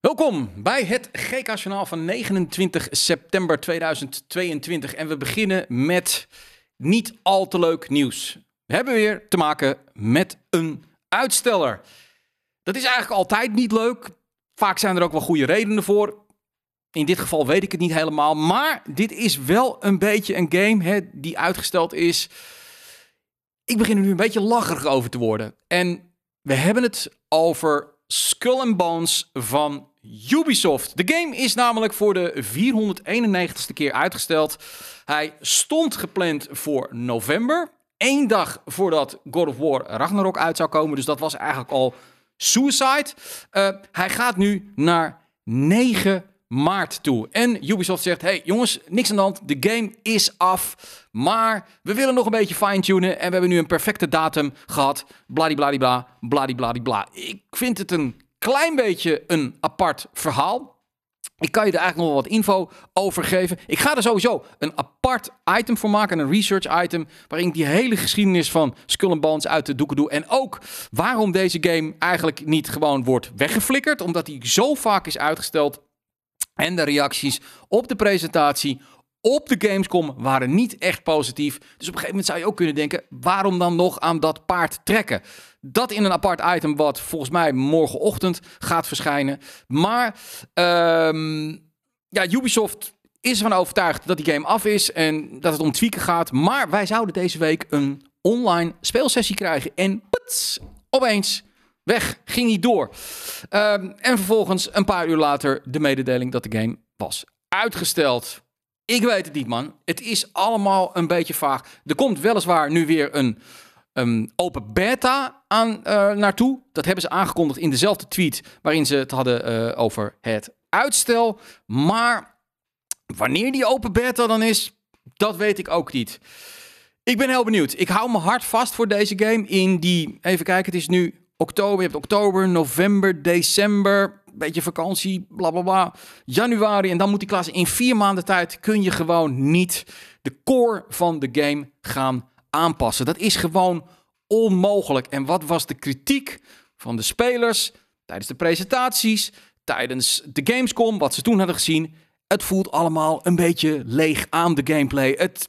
Welkom bij het GK-journaal van 29 september 2022. En we beginnen met niet al te leuk nieuws. We hebben weer te maken met een uitsteller. Dat is eigenlijk altijd niet leuk. Vaak zijn er ook wel goede redenen voor. In dit geval weet ik het niet helemaal. Maar dit is wel een beetje een game hè, die uitgesteld is. Ik begin er nu een beetje lacherig over te worden. En we hebben het over Skull and Bones van Ubisoft. De game is namelijk voor de 491ste keer uitgesteld. Hij stond gepland voor november. Eén dag voordat God of War Ragnarok uit zou komen. Dus dat was eigenlijk al suicide. Uh, hij gaat nu naar 9 maart toe. En Ubisoft zegt: hey jongens, niks aan de hand. De game is af. Maar we willen nog een beetje fine-tunen. En we hebben nu een perfecte datum gehad. Bladibladibla, bladibladibla. Ik vind het een klein beetje een apart verhaal. Ik kan je er eigenlijk nog wel wat info over geven. Ik ga er sowieso een apart item voor maken, een research item, waarin ik die hele geschiedenis van Skull and Bones uit de doeken doe. En ook waarom deze game eigenlijk niet gewoon wordt weggeflikkerd, omdat hij zo vaak is uitgesteld. En de reacties op de presentatie, op de Gamescom waren niet echt positief. Dus op een gegeven moment zou je ook kunnen denken: waarom dan nog aan dat paard trekken? Dat in een apart item, wat volgens mij morgenochtend gaat verschijnen. Maar um, ja, Ubisoft is ervan overtuigd dat die game af is en dat het om tweaken gaat. Maar wij zouden deze week een online speelsessie krijgen. En puts, opeens weg, ging niet door. Um, en vervolgens een paar uur later de mededeling dat de game was uitgesteld. Ik weet het niet, man. Het is allemaal een beetje vaag. Er komt weliswaar nu weer een open beta aan uh, naartoe. Dat hebben ze aangekondigd in dezelfde tweet waarin ze het hadden uh, over het uitstel. Maar wanneer die open beta dan is, dat weet ik ook niet. Ik ben heel benieuwd. Ik hou me hard vast voor deze game in die, even kijken, het is nu oktober, je hebt oktober, november, december, beetje vakantie, bla bla bla. Januari en dan moet die klas in vier maanden tijd kun je gewoon niet de core van de game gaan aanpassen. Dat is gewoon onmogelijk. En wat was de kritiek van de spelers tijdens de presentaties, tijdens de Gamescom, wat ze toen hadden gezien? Het voelt allemaal een beetje leeg aan de gameplay. Het,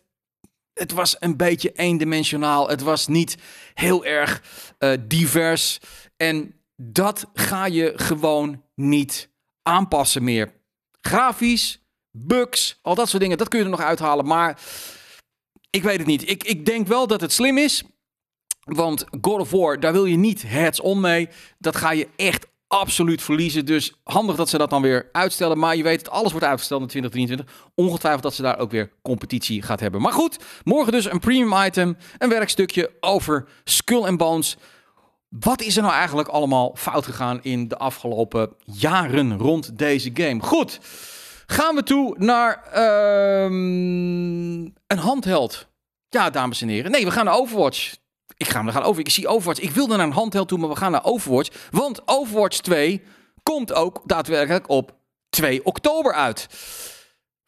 het was een beetje eendimensionaal. Het was niet heel erg uh, divers. En dat ga je gewoon niet aanpassen meer. Grafisch, bugs, al dat soort dingen, dat kun je er nog uithalen. Maar ik weet het niet. Ik, ik denk wel dat het slim is. Want God of War, daar wil je niet heads-on mee. Dat ga je echt absoluut verliezen. Dus handig dat ze dat dan weer uitstellen. Maar je weet het, alles wordt uitgesteld in 2023. Ongetwijfeld dat ze daar ook weer competitie gaat hebben. Maar goed, morgen dus een premium item. Een werkstukje over Skull and Bones. Wat is er nou eigenlijk allemaal fout gegaan in de afgelopen jaren rond deze game? Goed, gaan we toe naar um, een handheld. Ja, dames en heren. Nee, we gaan naar Overwatch. Ik ga gaan over. Ik zie Overwatch. Ik wilde naar een handheld toe, maar we gaan naar Overwatch. Want Overwatch 2 komt ook daadwerkelijk op 2 oktober uit.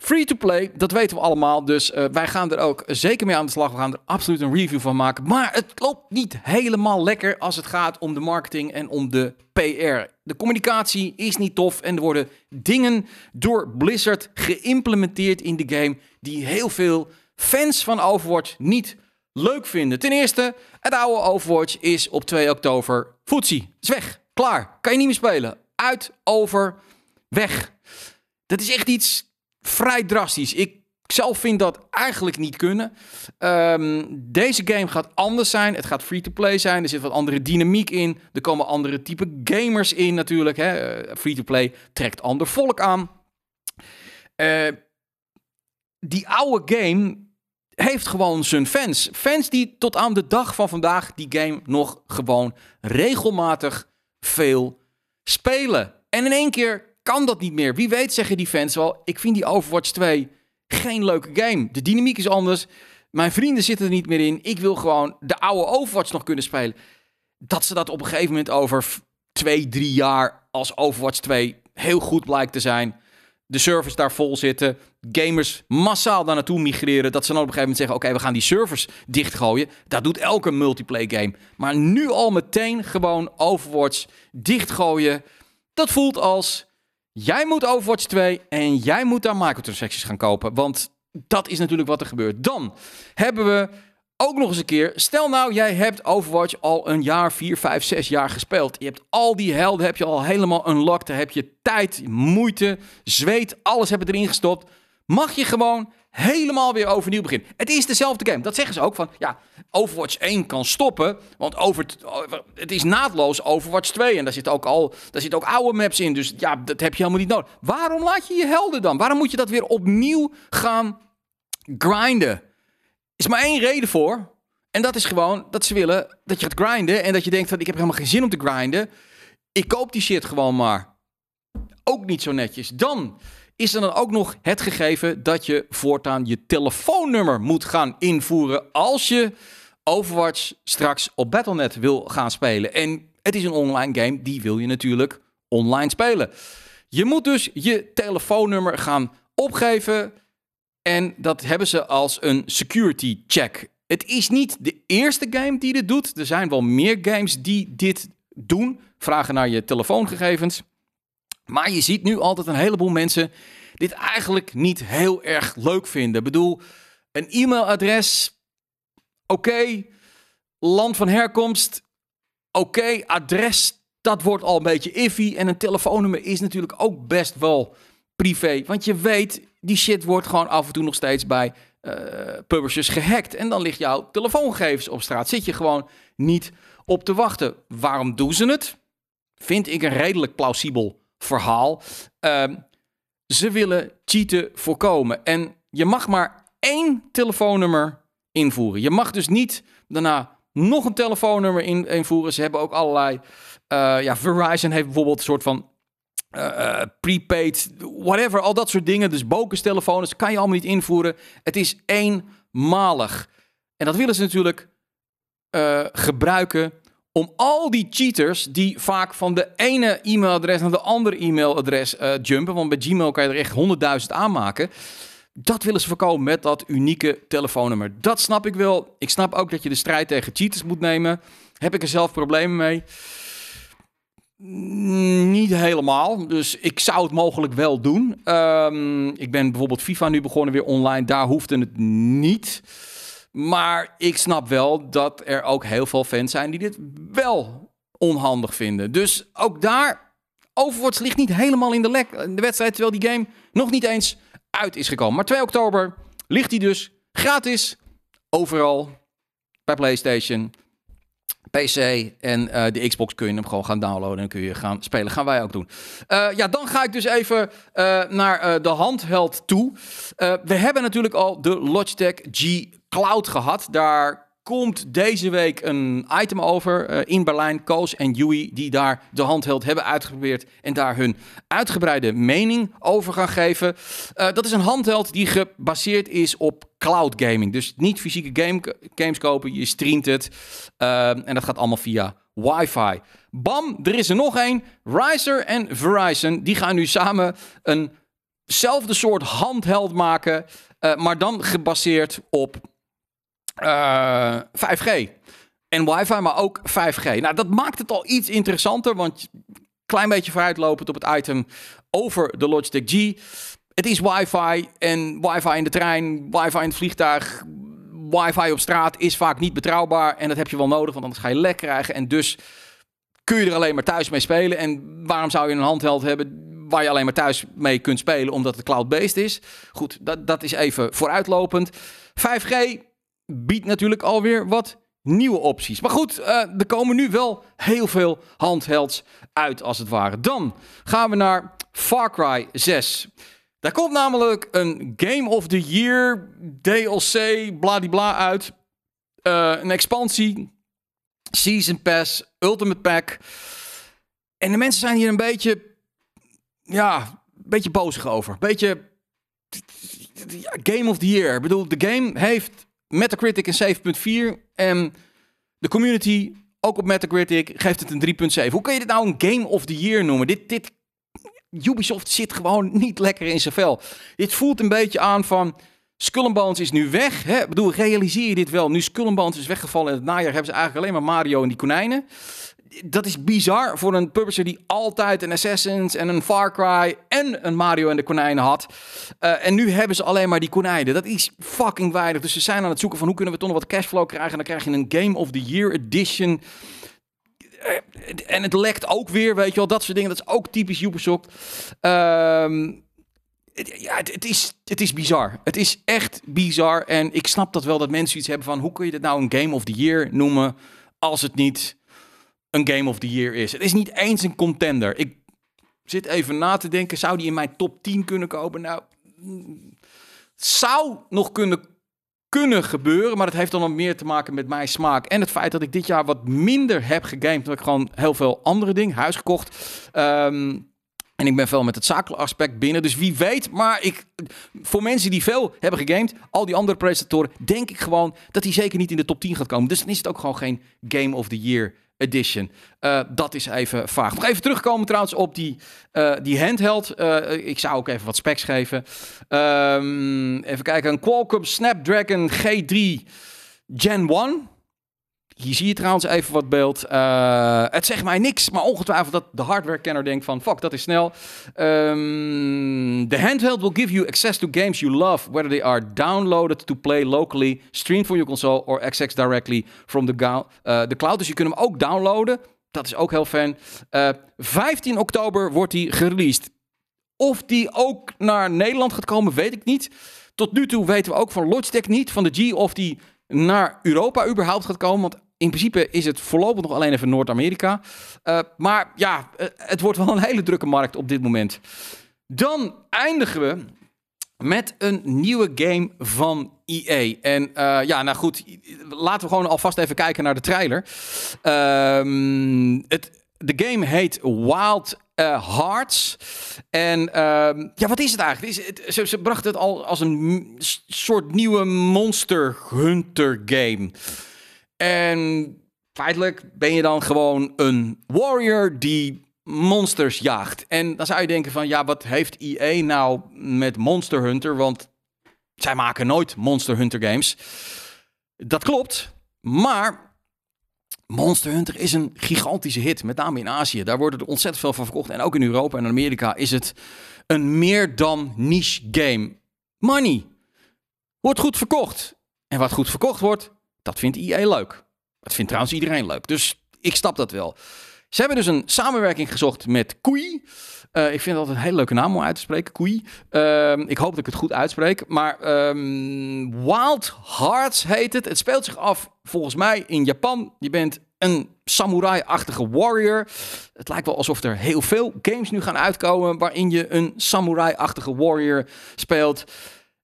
Free to play, dat weten we allemaal. Dus uh, wij gaan er ook zeker mee aan de slag. We gaan er absoluut een review van maken. Maar het loopt niet helemaal lekker als het gaat om de marketing en om de PR. De communicatie is niet tof en er worden dingen door Blizzard geïmplementeerd in de game die heel veel fans van Overwatch niet leuk vinden. Ten eerste, het oude Overwatch is op 2 oktober voetsie. Is weg. Klaar. Kan je niet meer spelen. Uit, over, weg. Dat is echt iets vrij drastisch. Ik zelf vind dat eigenlijk niet kunnen. Um, deze game gaat anders zijn. Het gaat free-to-play zijn. Er zit wat andere dynamiek in. Er komen andere type gamers in natuurlijk. Uh, free-to-play trekt ander volk aan. Uh, die oude game heeft gewoon zijn fans. Fans die tot aan de dag van vandaag die game nog gewoon regelmatig veel spelen. En in één keer kan dat niet meer. Wie weet zeggen die fans wel, ik vind die Overwatch 2 geen leuke game. De dynamiek is anders. Mijn vrienden zitten er niet meer in. Ik wil gewoon de oude Overwatch nog kunnen spelen. Dat ze dat op een gegeven moment over twee, drie jaar als Overwatch 2 heel goed blijkt te zijn. De servers daar vol zitten. Gamers massaal daar naartoe migreren. Dat ze dan op een gegeven moment zeggen: Oké, we gaan die servers dichtgooien. Dat doet elke multiplayer game. Maar nu al meteen gewoon Overwatch dichtgooien. Dat voelt als Jij moet Overwatch 2 en jij moet daar microtransactions gaan kopen. Want dat is natuurlijk wat er gebeurt. Dan hebben we ook nog eens een keer. Stel nou, jij hebt Overwatch al een jaar, 4, 5, 6 jaar gespeeld. Je hebt al die helden, heb je al helemaal unlocked. Daar heb je tijd, moeite, zweet, alles hebben erin gestopt. Mag je gewoon helemaal weer overnieuw beginnen. Het is dezelfde game. Dat zeggen ze ook van, ja, Overwatch 1 kan stoppen, want over, het is naadloos Overwatch 2 en daar zit ook al, daar zit ook oude maps in, dus ja, dat heb je helemaal niet nodig. Waarom laat je je helden dan? Waarom moet je dat weer opnieuw gaan grinden? Is maar één reden voor. En dat is gewoon dat ze willen dat je gaat grinden en dat je denkt van ik heb helemaal geen zin om te grinden. Ik koop die shit gewoon maar. Ook niet zo netjes. Dan is er dan ook nog het gegeven dat je voortaan je telefoonnummer moet gaan invoeren als je Overwatch straks op Battle.net wil gaan spelen. En het is een online game, die wil je natuurlijk online spelen. Je moet dus je telefoonnummer gaan opgeven en dat hebben ze als een security check. Het is niet de eerste game die dit doet. Er zijn wel meer games die dit doen. Vragen naar je telefoongegevens. Maar je ziet nu altijd een heleboel mensen dit eigenlijk niet heel erg leuk vinden. Ik bedoel, een e-mailadres, oké. Land van herkomst, oké. Adres, dat wordt al een beetje iffy. En een telefoonnummer is natuurlijk ook best wel privé. Want je weet, die shit wordt gewoon af en toe nog steeds bij uh, publishers gehackt. En dan ligt jouw telefoongegevens op straat. Zit je gewoon niet op te wachten. Waarom doen ze het? Vind ik een redelijk plausibel verhaal. Ehm, ze willen cheaten voorkomen. En je mag maar één telefoonnummer invoeren. Je mag dus niet daarna nog een telefoonnummer in, invoeren. Ze hebben ook allerlei. Uh, ja, Verizon heeft bijvoorbeeld een soort van. Uh, prepaid, whatever, al dat soort dingen. Dus Bokens telefoons kan je allemaal niet invoeren. Het is eenmalig. En dat willen ze natuurlijk gebruiken om al die cheaters die vaak van de ene e-mailadres naar de andere e-mailadres uh, jumpen, want bij Gmail kan je er echt honderdduizend aanmaken. Dat willen ze voorkomen met dat unieke telefoonnummer. Dat snap ik wel. Ik snap ook dat je de strijd tegen cheaters moet nemen. Heb ik er zelf problemen mee? Niet helemaal. Dus ik zou het mogelijk wel doen. Um, ik ben bijvoorbeeld FIFA nu begonnen weer online. Daar hoefde het niet. Maar ik snap wel dat er ook heel veel fans zijn die dit wel onhandig vinden. Dus ook daar, Overwatch ligt niet helemaal in de, lek, in de wedstrijd, terwijl die game nog niet eens uit is gekomen. Maar 2 oktober ligt hij dus gratis overal bij PlayStation, PC en uh, de Xbox kun je hem gewoon gaan downloaden en kun je gaan spelen. Gaan wij ook doen. Uh, ja, dan ga ik dus even naar de handheld toe. we hebben natuurlijk al de Logitech G Cloud gehad. Daar komt deze week een item over uh, in Berlijn. Koos en Yui, die daar de handheld hebben uitgeprobeerd en daar hun uitgebreide mening over gaan geven. Uh, dat is een handheld die gebaseerd is op cloud gaming. Dus niet fysieke game, games kopen, je streamt het. Uh, en dat gaat allemaal via wifi. Bam, er is er nog één. Riser en Verizon, die gaan nu samen eenzelfde soort handheld maken, maar dan gebaseerd op 5G. Eh, en wifi, maar ook 5G. Nou, dat maakt het al iets interessanter, want klein beetje vooruitlopend op het item over de Logitech G. Het is wifi en wifi in de trein, wifi in het vliegtuig, wifi op straat is vaak niet betrouwbaar. En dat heb je wel nodig, want anders ga je lek krijgen. En dus kun je er alleen maar thuis mee spelen. En waarom zou je een handheld hebben waar je alleen maar thuis mee kunt spelen, omdat het cloud-based is? Goed, dat, dat is even vooruitlopend. 5G biedt natuurlijk alweer wat nieuwe opties. Maar goed, uh, er komen nu wel heel veel handhelds uit, als het ware. Dan gaan we naar Far Cry 6. Daar komt namelijk een Game of the Year DLC, bladibla uit. Uh, een expansie, Season Pass, Ultimate Pack. En de mensen zijn hier een beetje, ja, een beetje bozig over. Beetje Game of the Year. Ik bedoel, de game heeft Metacritic een 7.4 en de community, ook op Metacritic, geeft het een 3.7. Hoe kun je dit nou een Game of the Year noemen? Dit, dit, Ubisoft zit gewoon niet lekker in zijn vel. Dit voelt een beetje aan van... Skull is nu weg. Hè? Ik bedoel, realiseer je dit wel? Nu Skull is weggevallen in het najaar... hebben ze eigenlijk alleen maar Mario en die konijnen. Dat is bizar voor een publisher die altijd een Assassin's en een Far Cry en een Mario en de konijnen had. Uh, en nu hebben ze alleen maar die konijnen. Dat is fucking weinig. Dus ze zijn aan het zoeken van hoe kunnen we toch nog wat cashflow krijgen. En dan krijg je een Game of the Year edition. En het lekt ook weer, weet je wel, dat soort dingen. Dat is ook typisch Ubisoft. Ehm ja, het, is, het is bizar. Het is echt bizar. En ik snap dat wel dat mensen iets hebben van... hoe kun je dit nou een Game of the Year noemen... als het niet een Game of the Year is. Het is niet eens een contender. Ik zit even na te denken... zou die in mijn top 10 kunnen komen? Nou, zou nog kunnen, kunnen gebeuren... maar dat heeft dan nog meer te maken met mijn smaak... en het feit dat ik dit jaar wat minder heb gegamed... dat ik gewoon heel veel andere dingen... huis gekocht... Um, en ik ben veel met het zakelijke aspect binnen. Dus wie weet. Maar ik, voor mensen die veel hebben gegamed, al die andere presentatoren, denk ik gewoon dat hij zeker niet in de top 10 gaat komen. Dus dan is het ook gewoon geen Game of the Year edition. Uh, dat is even vaag. Nog even terugkomen trouwens op die, uh, die handheld. Uh, ik zou ook even wat specs geven. Um, even kijken. Een Qualcomm Snapdragon G3 Gen 1. Hier zie je trouwens even wat beeld. Uh, het zegt mij niks, maar ongetwijfeld dat de hardware-kenner denkt van... fuck, dat is snel. Um, the handheld will give you access to games you love... whether they are downloaded to play locally... streamed from your console or accessed directly from the, the cloud. Dus je kunt hem ook downloaden. Dat is ook heel fijn. Uh, 15 oktober wordt hij gereleased. Of die ook naar Nederland gaat komen, weet ik niet. Tot nu toe weten we ook van Logitech niet, van de G... of die naar Europa überhaupt gaat komen. Want in principe is het voorlopig nog alleen even Noord-Amerika. Uh, maar ja, uh, het wordt wel een hele drukke markt op dit moment. Dan eindigen we met een nieuwe game van EA. En uh, ja, nou goed, laten we gewoon alvast even kijken naar de trailer. Ehm, het, de game heet Wild uh, Hearts. En uh, ja, wat is het eigenlijk? Is het, ze, bracht het al als een soort nieuwe Monster Hunter game. En feitelijk ben je dan gewoon een warrior die monsters jaagt. En dan zou je denken van, ja, wat heeft EA nou met Monster Hunter? Want zij maken nooit Monster Hunter games. Dat klopt, maar Monster Hunter is een gigantische hit, met name in Azië. Daar wordt er ontzettend veel van verkocht. En ook in Europa en Amerika is het een meer dan niche game. Money wordt goed verkocht. En wat goed verkocht wordt, dat vindt EA leuk. Dat vindt trouwens iedereen leuk. Dus ik stap dat wel. Ze hebben dus een samenwerking gezocht met Koei. Uh, ik vind dat een hele leuke naam om uit te spreken, Koei. Uh, ik hoop dat ik het goed uitspreek. Maar um, Wild Hearts heet het. Het speelt zich af, volgens mij, in Japan. Je bent een samurai-achtige warrior. Het lijkt wel alsof er heel veel games nu gaan uitkomen... waarin je een samurai-achtige warrior speelt.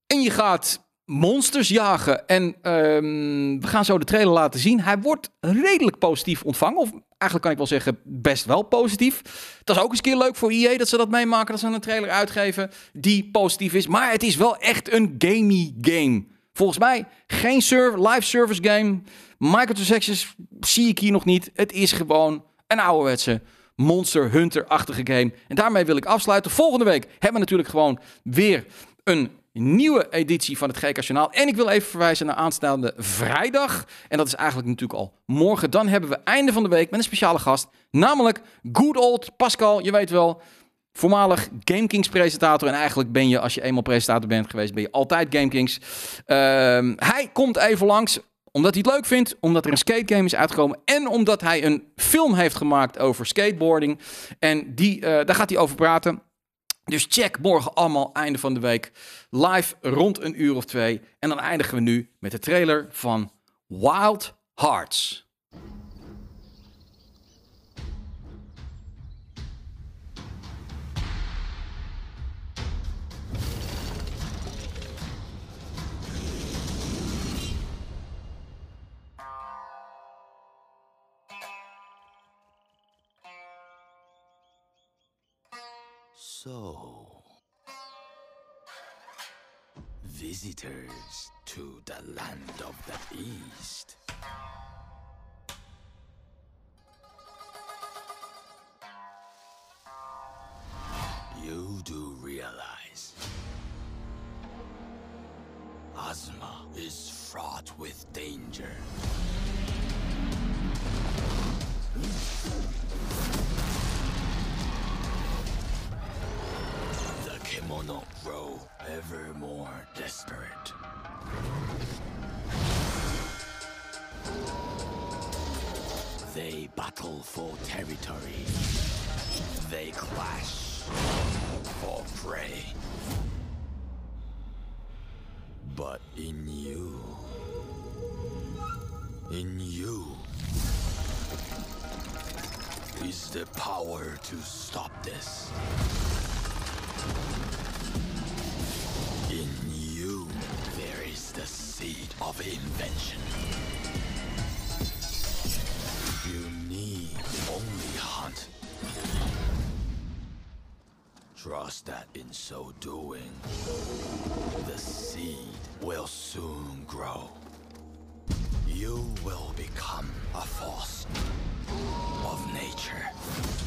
En je gaat monsters jagen. En um, we gaan zo de trailer laten zien. Hij wordt redelijk positief ontvangen. Of eigenlijk kan ik wel zeggen, best wel positief. Dat is ook eens keer leuk voor EA dat ze dat meemaken. Dat ze een trailer uitgeven die positief is. Maar het is wel echt een gamey game. Volgens mij geen live service game. Microtransactions zie ik hier nog niet. Het is gewoon een ouderwetse Monster Hunter-achtige game. En daarmee wil ik afsluiten. Volgende week hebben we natuurlijk gewoon weer een nieuwe editie van het GK Journaal. En ik wil even verwijzen naar aanstaande vrijdag. En dat is eigenlijk natuurlijk al morgen. Dan hebben we einde van de week met een speciale gast. Namelijk good old Pascal, je weet wel... Voormalig GameKings presentator. En eigenlijk ben je, als je eenmaal presentator bent geweest, ben je altijd GameKings. Uh, hij komt even langs omdat hij het leuk vindt, omdat er een skategame is uitgekomen en omdat hij een film heeft gemaakt over skateboarding. En die, uh, daar gaat hij over praten. Dus check morgen allemaal einde van de week live rond een uur of twee. En dan eindigen we nu met de trailer van Wild Hearts. So, visitors to the land of the East. You do realize Ozma is fraught with danger. Mono grow ever more desperate. They battle for territory. They clash for prey. But in you, in you, is the power to stop this. Invention. You need only hunt. Trust that in so doing, the seed will soon grow. You will become a force of nature.